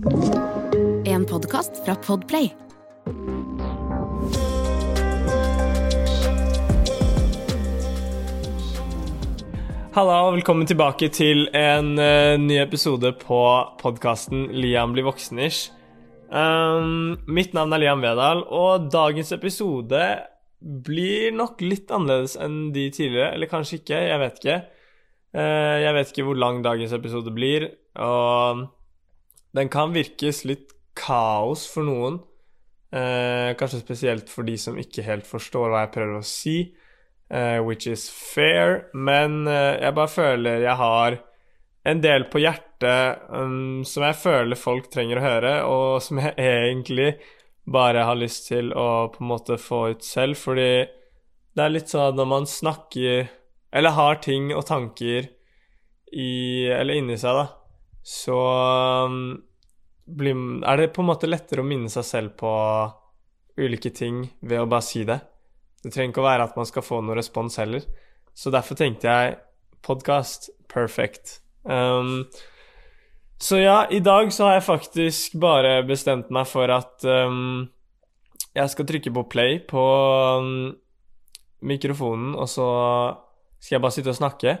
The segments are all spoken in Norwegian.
En podkast fra Podplay. Halla og velkommen tilbake til en uh, ny episode på podkasten Liam blir voksenish. Um, mitt navn er Liam Vedal, og dagens episode blir nok litt annerledes enn de tidligere. Eller kanskje ikke, jeg vet ikke. Uh, jeg vet ikke hvor lang dagens episode blir, og den kan virkes litt kaos for noen. Eh, kanskje spesielt for de som ikke helt forstår hva jeg prøver å si. eh, which is fair, men eh, jeg bare føler jeg har en del på hjertet um, som jeg føler folk trenger å høre, og som jeg egentlig bare har lyst til å på en måte få ut selv, fordi det er litt sånn at når man snakker Eller har ting og tanker i Eller inni seg, da, så um, blir, er det på en måte lettere å minne seg selv på ulike ting ved å bare si det. Det trenger ikke å være at man skal få noen respons heller. Så derfor tenkte jeg podkast perfect. Um, så ja, i dag så har jeg faktisk bare bestemt meg for at um, jeg skal trykke på play på um, mikrofonen, og så skal jeg bare sitte og snakke.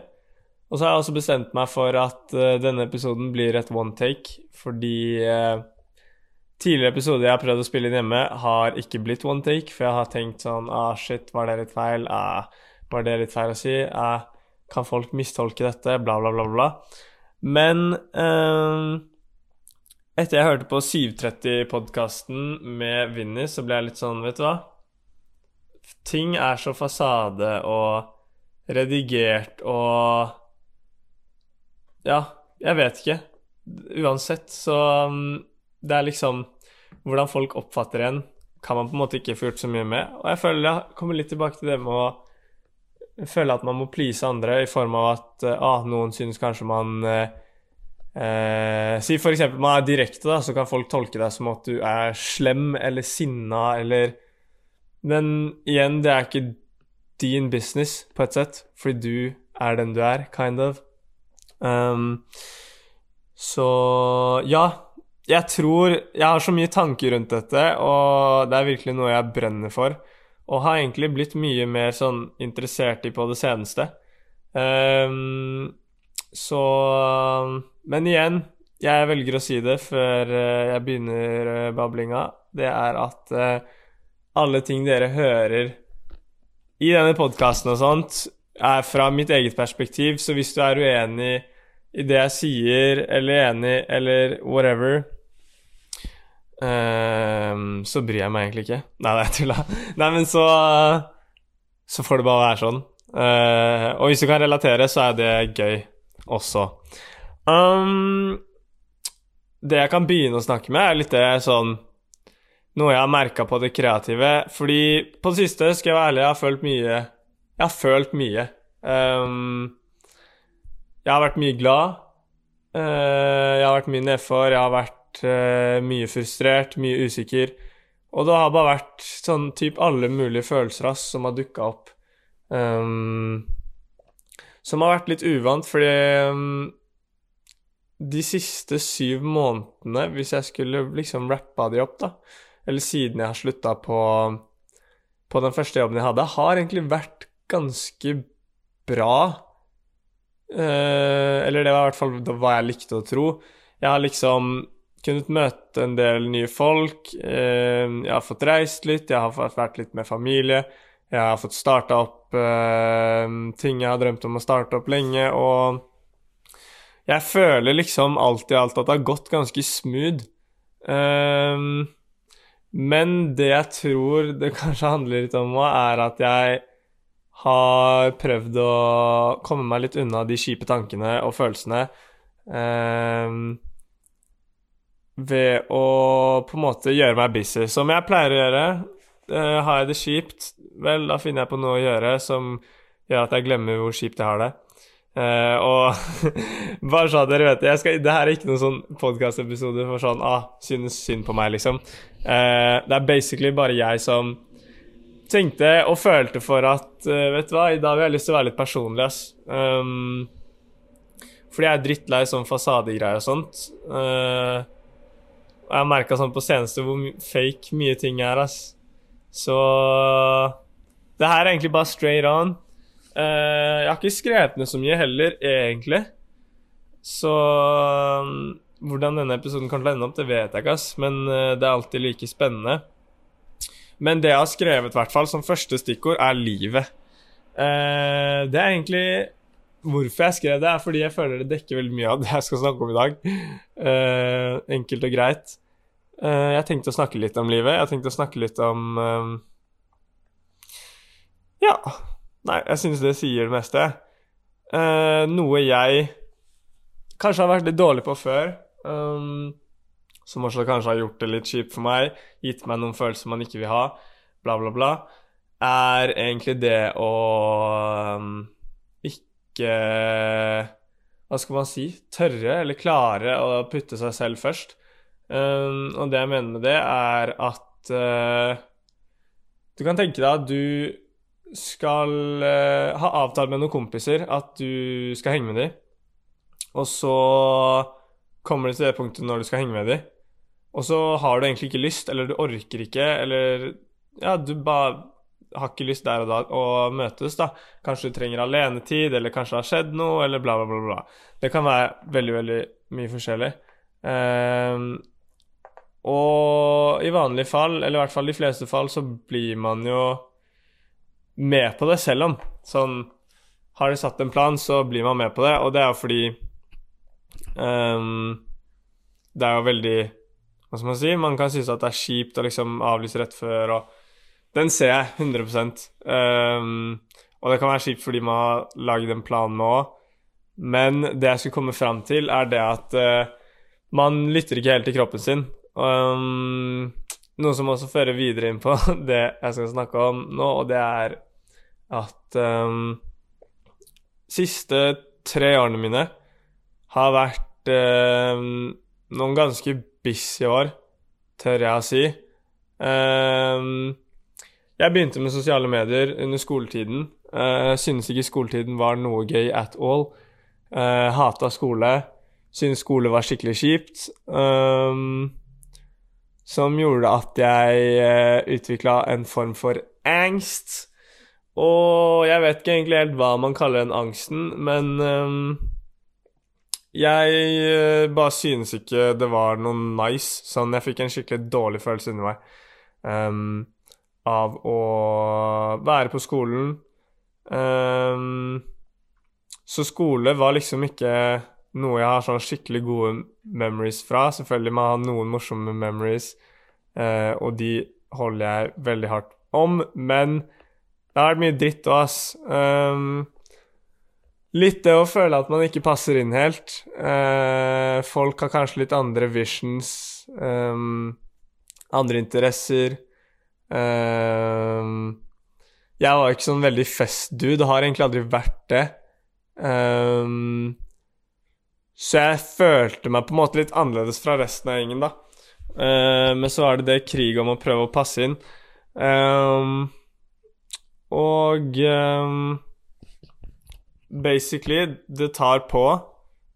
Og så har jeg også bestemt meg for at uh, denne episoden blir et one take, fordi uh, Tidligere episoder jeg har prøvd å spille inn hjemme, har ikke blitt one take, for jeg har tenkt sånn Ah, shit, var det litt feil? Ah, var det litt feil å si? Ah, kan folk mistolke dette? Bla, bla, bla, bla. Men uh, etter jeg hørte på 730-podkasten med Vinny, så ble jeg litt sånn, vet du hva? Ting er så fasade og redigert og Ja, jeg vet ikke. Uansett, så um, det er liksom Hvordan folk oppfatter en, kan man på en måte ikke få gjort så mye med. Og jeg føler jeg kommer litt tilbake til det med å føle at man må please andre i form av at eh, ah, noen synes kanskje man eh, eh, Si eksempel man er direkte, da, så kan folk tolke deg som at du er slem eller sinna eller Men igjen, det er ikke din business, på et sett, fordi du er den du er, kind of. Um, så ja, jeg tror Jeg har så mye tanker rundt dette, og det er virkelig noe jeg brenner for. Og har egentlig blitt mye mer sånn interessert i på det seneste. Um, så Men igjen, jeg velger å si det før eh, jeg begynner eh, bablinga. Det er at uh, alle ting dere hører i denne podkasten og sånt, er fra mitt eget perspektiv. Så hvis du er uenig i det jeg sier, eller enig, eller whatever, Um, så bryr jeg meg egentlig ikke. Nei, det er tulla. Nei, men så Så får det bare være sånn. Uh, og hvis du kan relatere, så er det gøy også. Um, det jeg kan begynne å snakke med, er litt det sånn Noe jeg har merka på det kreative. Fordi på det siste, skal jeg være ærlig, jeg har følt mye. Jeg har følt mye. Um, jeg har vært mye glad. Uh, jeg har vært mye nedfor. Jeg har vært uh, mye frustrert, mye usikker. Og det har bare vært sånn typ alle mulige følelser ass, som har dukka opp. Um, som har vært litt uvant, fordi um, de siste syv månedene, hvis jeg skulle liksom rappa de opp, da, eller siden jeg har slutta på, på den første jobben jeg hadde, har egentlig vært ganske bra. Uh, eller det var i hvert fall hva jeg likte å tro. Jeg har liksom kunnet møte en del nye folk. Eh, jeg har fått reist litt, jeg har vært litt med familie. Jeg har fått starta opp eh, ting jeg har drømt om å starte opp lenge, og jeg føler liksom alt i alt at det har gått ganske smooth. Eh, men det jeg tror det kanskje handler litt om nå, er at jeg har prøvd å komme meg litt unna de kjipe tankene og følelsene. eh, ved å på en måte gjøre meg busy. Som jeg pleier å gjøre. Eh, har jeg det kjipt, vel, da finner jeg på noe å gjøre som gjør at jeg glemmer hvor kjipt jeg har det. Eh, og bare så dere vet skal, det her er ikke noen sånn podkastepisode for sånn ah, synes synd på meg, liksom. Uh, det er basically bare jeg som tenkte og følte for at Vet du hva, i dag har jeg lyst til å være litt personlig, ass. Um, fordi jeg er drittlei sånn fasadegreier og sånt. Uh, jeg har merka sånn på seneste hvor fake mye ting er, ass. Så det her er egentlig bare straight on. Uh, jeg har ikke skrevet ned så mye heller, egentlig. Så um, hvordan denne episoden kommer til ende opp, det vet jeg ikke, ass. Men uh, det er alltid like spennende. Men det jeg har skrevet, hvert fall, som første stikkord, er livet. Eh, det er egentlig Hvorfor jeg skrev det, er fordi jeg føler det dekker veldig mye av det jeg skal snakke om i dag. enkelt og greit. jeg tenkte å snakke litt om livet. Jeg tenkte å snakke litt om Ja, Nei, jeg syns det sier det meste. Uh, noe jeg kanskje har vært litt dårlig på før, um, som også kanskje har gjort det litt kjipt for meg, gitt meg noen følelser man ikke vil ha, bla, bla, bla, er egentlig det å um, ikke Hva skal man si? Tørre eller klare å putte seg selv først. Um, og det jeg mener med det, er at uh, Du kan tenke deg at du skal uh, ha avtalt med noen kompiser at du skal henge med dem. Og så kommer du til det punktet når du skal henge med dem. Og så har du egentlig ikke lyst, eller du orker ikke, eller ja, du bare har ikke lyst der og da å møtes, da. Kanskje du trenger alenetid, eller kanskje det har skjedd noe, eller bla, bla, bla. bla. Det kan være veldig, veldig mye forskjellig. Um, og i vanlige fall, eller i hvert fall de fleste fall, så blir man jo med på det, selv om sånn Har de satt en plan, så blir man med på det, og det er jo fordi um, Det er jo veldig Hva skal man si? Man kan synes at det er kjipt å liksom avlyse rett før, og den ser jeg 100 um, ehm, Og det kan være kjipt fordi man har lagd en plan òg, men det jeg skulle komme fram til, er det at uh, man lytter ikke helt til kroppen sin. Um, noe som også fører videre inn på det jeg skal snakke om nå, og det er at um, siste tre årene mine har vært eh, noen ganske busy år, tør jeg å si. Eh, jeg begynte med sosiale medier under skoletiden. Eh, synes ikke skoletiden var noe gøy at all. Eh, hata skole. Synes skole var skikkelig kjipt. Eh, som gjorde at jeg eh, utvikla en form for angst og jeg vet ikke egentlig helt hva man kaller den angsten, men um, jeg uh, bare synes ikke det var noe nice. Sånn, jeg fikk en skikkelig dårlig følelse inni meg um, av å være på skolen. Um, så skole var liksom ikke noe jeg har sånn skikkelig gode memories fra. Selvfølgelig må jeg ha noen morsomme memories, uh, og de holder jeg veldig hardt om, men det har vært mye dritt òg, ass. Um, litt det å føle at man ikke passer inn helt. Eh, folk har kanskje litt andre visions, um, andre interesser. Um, jeg var ikke sånn veldig festdude, har egentlig aldri vært det. Um, så jeg følte meg på en måte litt annerledes fra resten av gjengen, da. Uh, men så var det det kriget om å prøve å passe inn. Um, og um, basically, det tar på.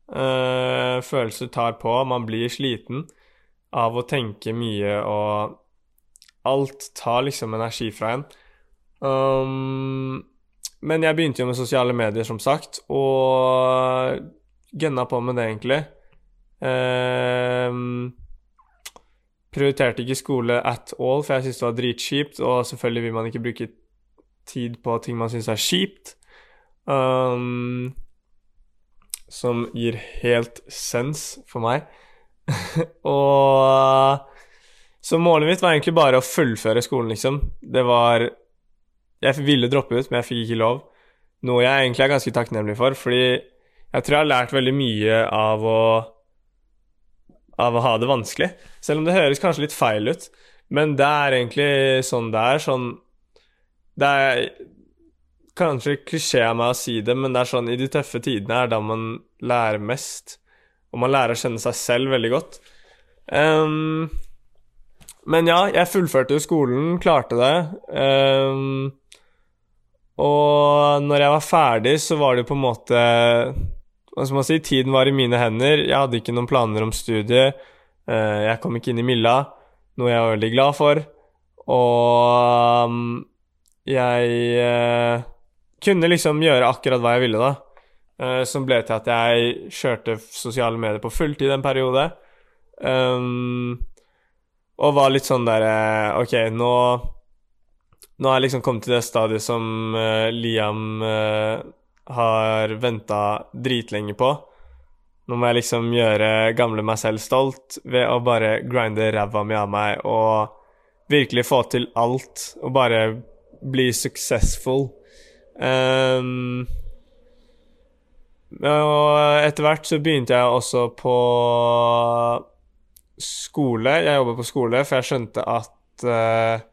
Uh, følelser tar på. Man blir sliten av å tenke mye, og alt tar liksom energi fra en. Um, men jeg begynte jo med sosiale medier, som sagt, og gønna på med det, egentlig. Um, prioriterte ikke skole at all, for jeg syntes det var dritkjipt, og selvfølgelig vil man ikke bruke tid på ting man syns er kjipt. Um, som gir helt sens for meg. og Så målet mitt var egentlig bare å fullføre skolen, liksom. Det var Jeg ville droppe ut, men jeg fikk ikke lov. Noe jeg egentlig er ganske takknemlig for, fordi jeg tror jeg har lært veldig mye av å av å ha det vanskelig. Selv om det høres kanskje litt feil ut, men det er egentlig sånn det er. Sånn det er kanskje klisjé av meg å si det, men det er sånn i de tøffe tidene er da man lærer mest. Og man lærer å kjenne seg selv veldig godt. Um, men ja, jeg fullførte jo skolen, klarte det. Um, og når jeg var ferdig, så var det på en måte Hva skal man si? Tiden var i mine hender. Jeg hadde ikke noen planer om studie. Uh, jeg kom ikke inn i Milla, noe jeg var veldig glad for. Og um, jeg eh, kunne liksom gjøre akkurat hva jeg ville, da. Uh, som ble til at jeg kjørte sosiale medier på fulltid en periode. Um, og var litt sånn der eh, OK, nå Nå har jeg liksom kommet til det stadiet som uh, Liam uh, har venta dritlenge på. Nå må jeg liksom gjøre gamle meg selv stolt ved å bare grinde ræva mi av meg og virkelig få til alt og bare bli successful. Um, og etter hvert så begynte jeg også på skole. Jeg jobber på skole, for jeg skjønte at uh,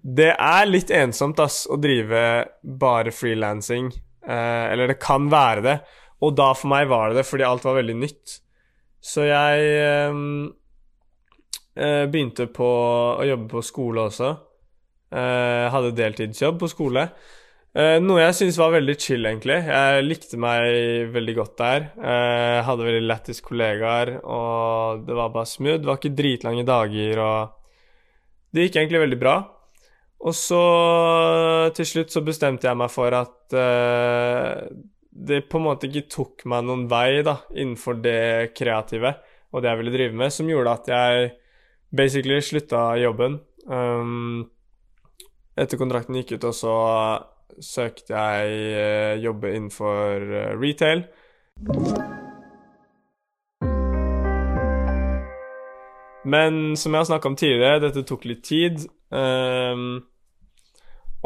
det er litt ensomt ass, å drive bare frilansing. Uh, eller det kan være det. Og da for meg var det det, fordi alt var veldig nytt. Så jeg um, uh, begynte på å jobbe på skole også. Hadde deltidsjobb på skole. Uh, noe jeg syns var veldig chill, egentlig. Jeg likte meg veldig godt der. Uh, hadde veldig lættis kollegaer, og det var bare smooth. Det var ikke dritlange dager, og det gikk egentlig veldig bra. Og så til slutt så bestemte jeg meg for at uh, det på en måte ikke tok meg noen vei da, innenfor det kreative og det jeg ville drive med, som gjorde at jeg basically slutta jobben. Um, etter kontrakten gikk ut, og så søkte jeg eh, jobbe innenfor eh, retail. Men som jeg har snakka om tidligere, dette tok litt tid. Um,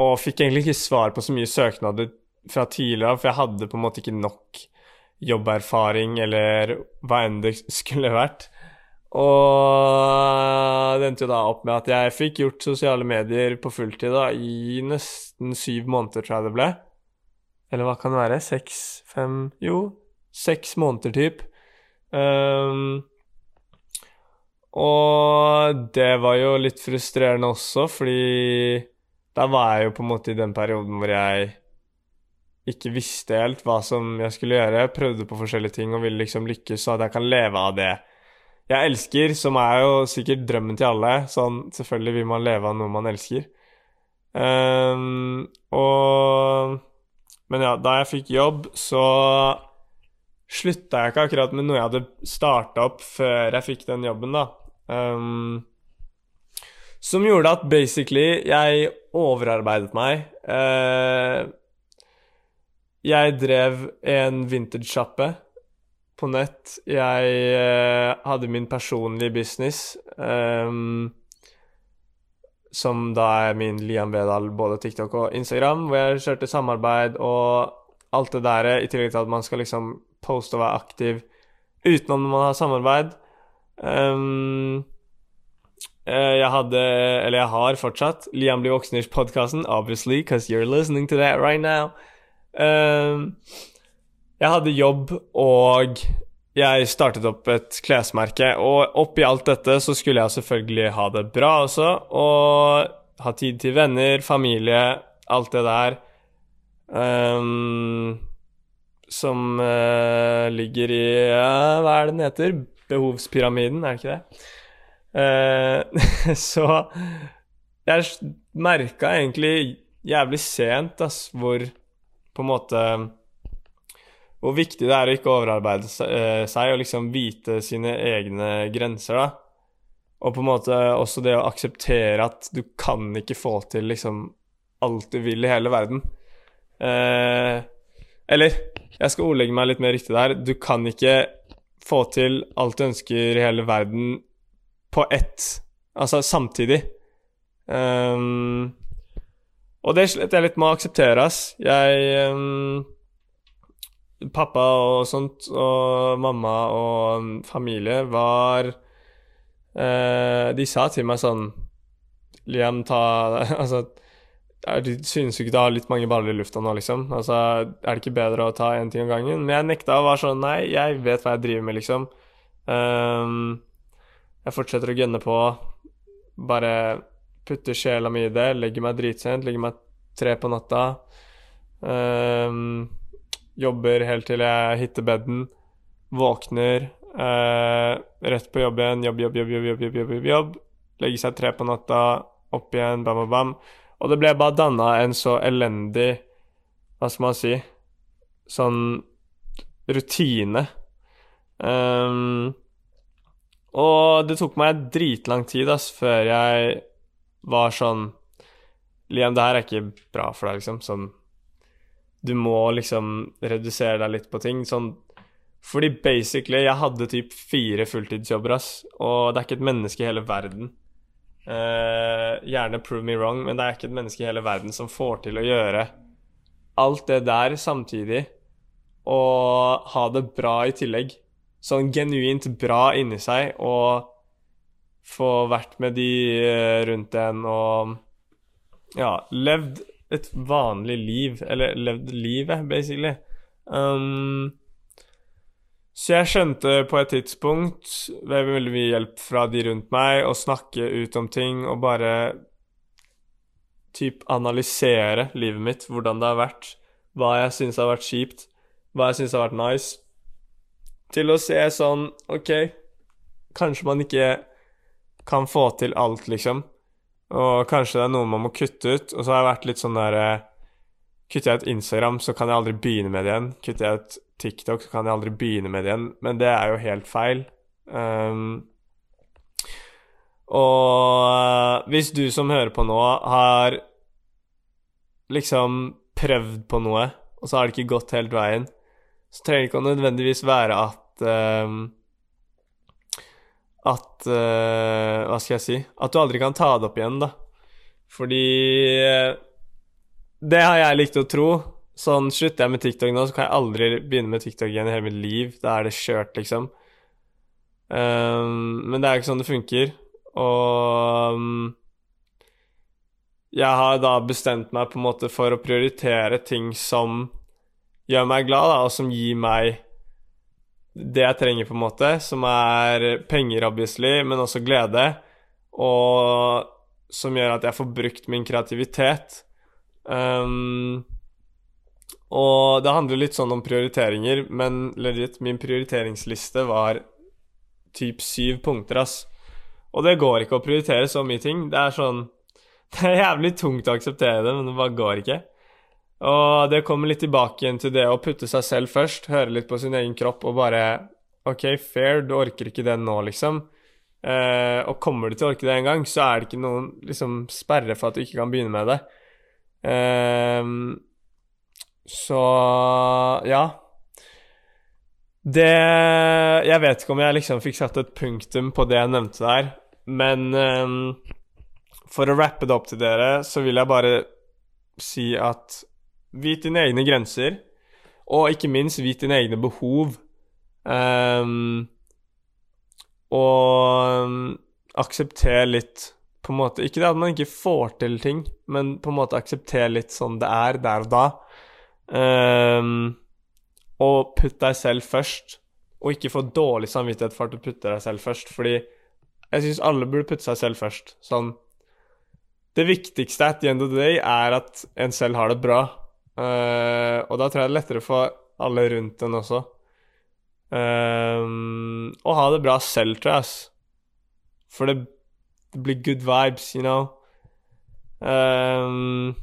og fikk egentlig ikke svar på så mye søknader fra tidligere, for jeg hadde på en måte ikke nok jobberfaring eller hva enn det skulle vært. Og det endte jo da opp med at jeg fikk gjort sosiale medier på fulltid da, i nesten syv måneder, tror jeg det ble. Eller hva kan det være? Seks? Fem? Jo, seks måneder, typ. Um, og det var jo litt frustrerende også, fordi da var jeg jo på en måte i den perioden hvor jeg ikke visste helt hva som jeg skulle gjøre. Jeg prøvde på forskjellige ting og ville liksom lykkes, så at jeg kan leve av det jeg elsker, som er jo sikkert drømmen til alle. Sånn, selvfølgelig vil man leve av noe man elsker. Um, og Men ja, da jeg fikk jobb, så slutta jeg ikke akkurat med noe jeg hadde starta opp før jeg fikk den jobben, da. Um, som gjorde at basically jeg overarbeidet meg. Uh, jeg drev en vintage-sjappe på nett. Jeg eh, hadde min personlige business, um, som da er min Liam Vedal, både TikTok og Instagram, hvor jeg kjørte samarbeid og alt det der, i tillegg til at man skal liksom poste og være aktiv utenom når man har samarbeid. Um, jeg hadde, eller jeg har fortsatt, Liam blir voksnish-podkasten, obviously, because you're listening to that right now. Um, jeg hadde jobb, og jeg startet opp et klesmerke. Og oppi alt dette så skulle jeg selvfølgelig ha det bra også, og ha tid til venner, familie, alt det der. Um, som uh, ligger i uh, Hva er det den heter? Behovspyramiden, er det ikke det? Uh, så jeg merka egentlig jævlig sent ass, hvor på en måte hvor viktig det er å ikke overarbeide eh, seg og liksom vite sine egne grenser, da. Og på en måte også det å akseptere at du kan ikke få til liksom alt du vil i hele verden. Eh, eller, jeg skal ordlegge meg litt mer riktig der. Du kan ikke få til alt du ønsker i hele verden på ett Altså samtidig. Um, og det slet jeg litt med å akseptere, ass. Jeg um, pappa og sånt, og mamma og familie, var eh, De sa til meg sånn Liam, ta Altså, synes du ikke du har litt mange baller i lufta nå, liksom? Altså, er det ikke bedre å ta én ting om gangen? Men jeg nekta og var sånn Nei, jeg vet hva jeg driver med, liksom. Um, jeg fortsetter å gønne på. Bare putter sjela mi i det. Legger meg dritsent. Legger meg tre på natta. Um, Jobber helt til jeg hitter bedden. Våkner. Eh, rett på jobb igjen. Jobb, jobb, jobb, jobb, jobb, jobb, jobb. Legge seg tre på natta. Opp igjen. Bam, bam, bam. Og det ble bare danna en så elendig Hva skal man si Sånn rutine. Um, og det tok meg dritlang tid ass, før jeg var sånn Liam, det her er ikke bra for deg, liksom. Sånn du må liksom redusere deg litt på ting. Sånn fordi basically, jeg hadde typ fire fulltidsjobber, ass, og det er ikke et menneske i hele verden uh, Gjerne prove me wrong, men det er ikke et menneske i hele verden som får til å gjøre alt det der samtidig og ha det bra i tillegg. Sånn genuint bra inni seg og få vært med de eh, rundt en og ja, levd et vanlig liv, eller levd livet, basically. Um, så jeg skjønte på et tidspunkt, ved veldig mye hjelp fra de rundt meg, å snakke ut om ting og bare typ analysere livet mitt, hvordan det har vært, hva jeg syns har vært kjipt, hva jeg syns har vært nice, til å se sånn OK, kanskje man ikke kan få til alt, liksom, og kanskje det er noe man må kutte ut, og så har jeg vært litt sånn derre Kutter jeg ut Instagram, så kan jeg aldri begynne med det igjen. Kutter jeg ut TikTok, så kan jeg aldri begynne med det igjen. Men det er jo helt feil. Um, og uh, hvis du som hører på nå, har liksom prøvd på noe, og så har det ikke gått helt veien, så trenger det ikke nødvendigvis være at um, At uh, Hva skal jeg si At du aldri kan ta det opp igjen, da. Fordi uh, det har jeg likt å tro. Sånn, Slutter jeg med TikTok nå, så kan jeg aldri begynne med TikTok igjen i hele mitt liv. Da er det kjørt, liksom. Um, men det er jo ikke sånn det funker. Og um, jeg har da bestemt meg på en måte for å prioritere ting som gjør meg glad, da, og som gir meg det jeg trenger, på en måte. Som er penger, obviously, men også glede. Og som gjør at jeg får brukt min kreativitet. Um, og det handler litt sånn om prioriteringer, men legit, min prioriteringsliste var typ syv punkter, ass. Og det går ikke å prioritere så mye ting. Det er sånn Det er jævlig tungt å akseptere det, men det bare går ikke. Og det kommer litt tilbake igjen til det å putte seg selv først, høre litt på sin egen kropp og bare OK, fair, du orker ikke det nå, liksom. Eh, og kommer du til å orke det en gang, så er det ikke noen liksom, sperre for at du ikke kan begynne med det. Eh, så ja. Det Jeg vet ikke om jeg liksom fikk satt et punktum på det jeg nevnte der, men eh, for å rappe det opp til dere, så vil jeg bare si at vit dine egne grenser, og ikke minst vit dine egne behov. Um, og um, aksepter litt på en måte Ikke det at man ikke får til ting, men på en måte aksepter litt sånn det er der og da. Um, og putt deg selv først, og ikke få dårlig samvittighet for at du putter deg selv først, fordi jeg syns alle burde putte seg selv først. Sånn Det viktigste at the end of the day er at en selv har det bra. Uh, og da tror jeg det er lettere for alle rundt en også. Um, og ha det bra selv, tror jeg. For det, det blir good vibes, you know. Um,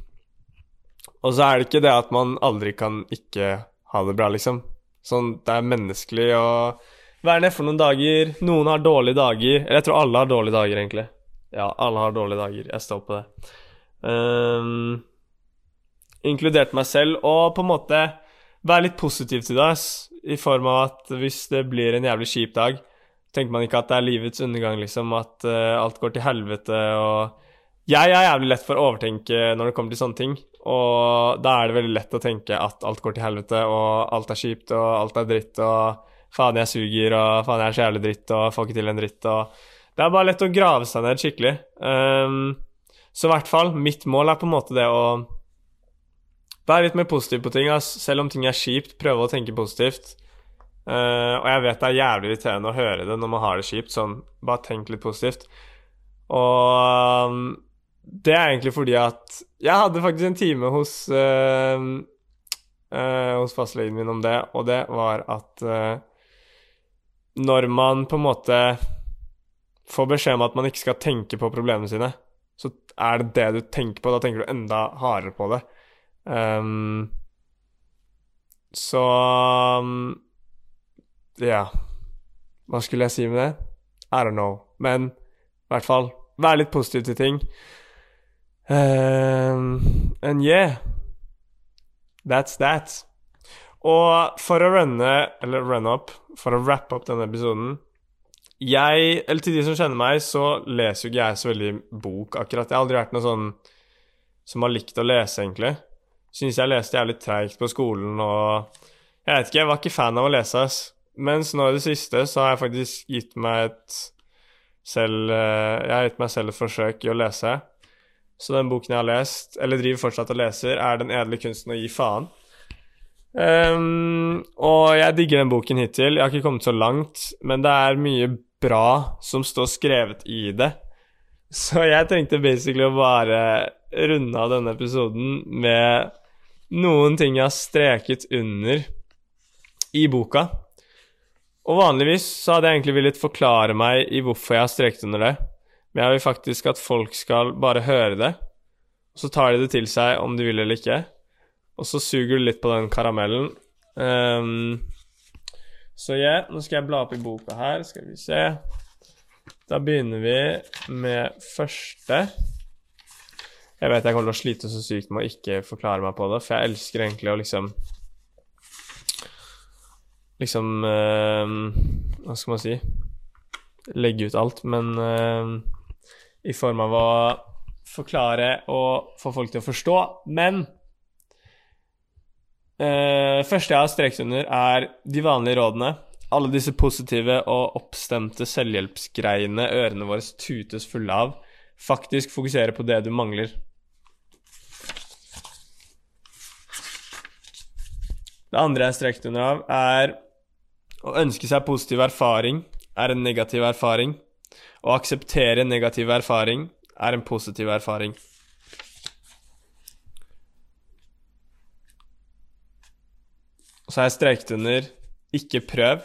og så er det ikke det at man aldri kan ikke ha det bra, liksom. Sånn, det er menneskelig å være nedfor noen dager. Noen har dårlige dager. Eller jeg tror alle har dårlige dager, egentlig. Ja, alle har dårlige dager. Jeg står på det. Um, inkludert meg selv, og på en måte være litt positiv til det, i form av at hvis det blir en jævlig kjip dag, tenker man ikke at det er livets undergang, liksom, at uh, alt går til helvete og Jeg er jævlig lett for å overtenke når det kommer til sånne ting. Og da er det veldig lett å tenke at alt går til helvete, og alt er kjipt, og alt er dritt, og faen, jeg suger, og faen, jeg er så jævlig dritt, og får ikke til en dritt, og Det er bare lett å grave seg ned skikkelig. Um, så i hvert fall, mitt mål er på en måte det å være litt mer positiv på ting. Ass. Selv om ting er kjipt, prøve å tenke positivt. Uh, og jeg vet det er jævlig irriterende å høre det når man har det kjipt, sånn bare tenk litt positivt. Og um, det er egentlig fordi at jeg hadde faktisk en time hos uh, uh, hos fastlegen min om det, og det var at når man på en måte får beskjed om at man ikke skal tenke på problemene sine, så er det det du tenker på. Da tenker du enda hardere på det. Um, så Ja. Hva skulle jeg si med det? I don't know. Men i hvert fall vær litt positiv til ting. Um, and yeah. That's that. Og for å runne, eller run up, for å wrappe opp denne episoden Jeg, eller til de som kjenner meg, så leser jo ikke jeg så veldig bok akkurat. Jeg har aldri vært noe sånn som har likt å lese, egentlig. Syns jeg leste jævlig treigt på skolen og Jeg vet ikke, jeg var ikke fan av å lese. Mens nå i det siste så har jeg faktisk gitt meg et selv eh, Jeg har gitt meg selv et forsøk i å lese. Så den boken jeg har lest, eller driver fortsatt og leser, er Den edle kunsten å gi faen. Um, og jeg digger den boken hittil. Jeg har ikke kommet så langt, men det er mye bra som står skrevet i det. Så jeg tenkte basically å bare runde av denne episoden med noen ting jeg har streket under i boka. Og vanligvis så hadde jeg egentlig villet forklare meg i hvorfor jeg har streket under det. Men jeg vil faktisk at folk skal bare høre det, og så tar de det til seg om de vil eller ikke. Og så suger du litt på den karamellen. Um, så ja, yeah, nå skal jeg bla opp i boka her, skal vi se. Da begynner vi med første. Jeg vet jeg kommer til å slite så sykt med å ikke forklare meg på det, for jeg elsker egentlig å liksom Liksom uh, Hva skal man si Legge ut alt, men uh, i form av å forklare og få folk til å forstå. Men Uh, første jeg har strekt under, er de vanlige rådene. Alle disse positive og oppstemte selvhjelpsgreiene ørene våre tutes fulle av. Faktisk fokusere på det du mangler. Det andre jeg har strekt under av, er å ønske seg positiv erfaring er en negativ erfaring. Å akseptere negativ erfaring er en positiv erfaring. Og så har jeg streket under 'ikke prøv'.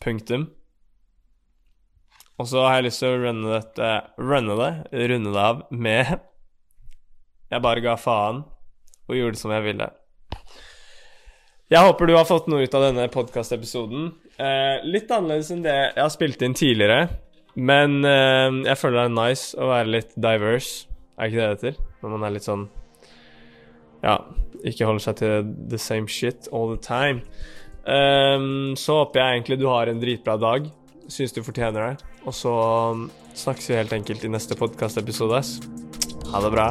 Punktum. Og så har jeg lyst til å runne, dette, runne det, runde det av med 'jeg bare ga faen' og gjorde det som jeg ville'. Jeg håper du har fått noe ut av denne podkastepisoden. Eh, litt annerledes enn det jeg har spilt inn tidligere. Men eh, jeg føler det er nice å være litt diverse. Er ikke det det heter? Når man er litt sånn Ja, ikke holder seg til the same shit all the time. Um, så håper jeg egentlig du har en dritbra dag. Syns du fortjener det. Og så snakkes vi helt enkelt i neste podkastepisode. Ha det bra.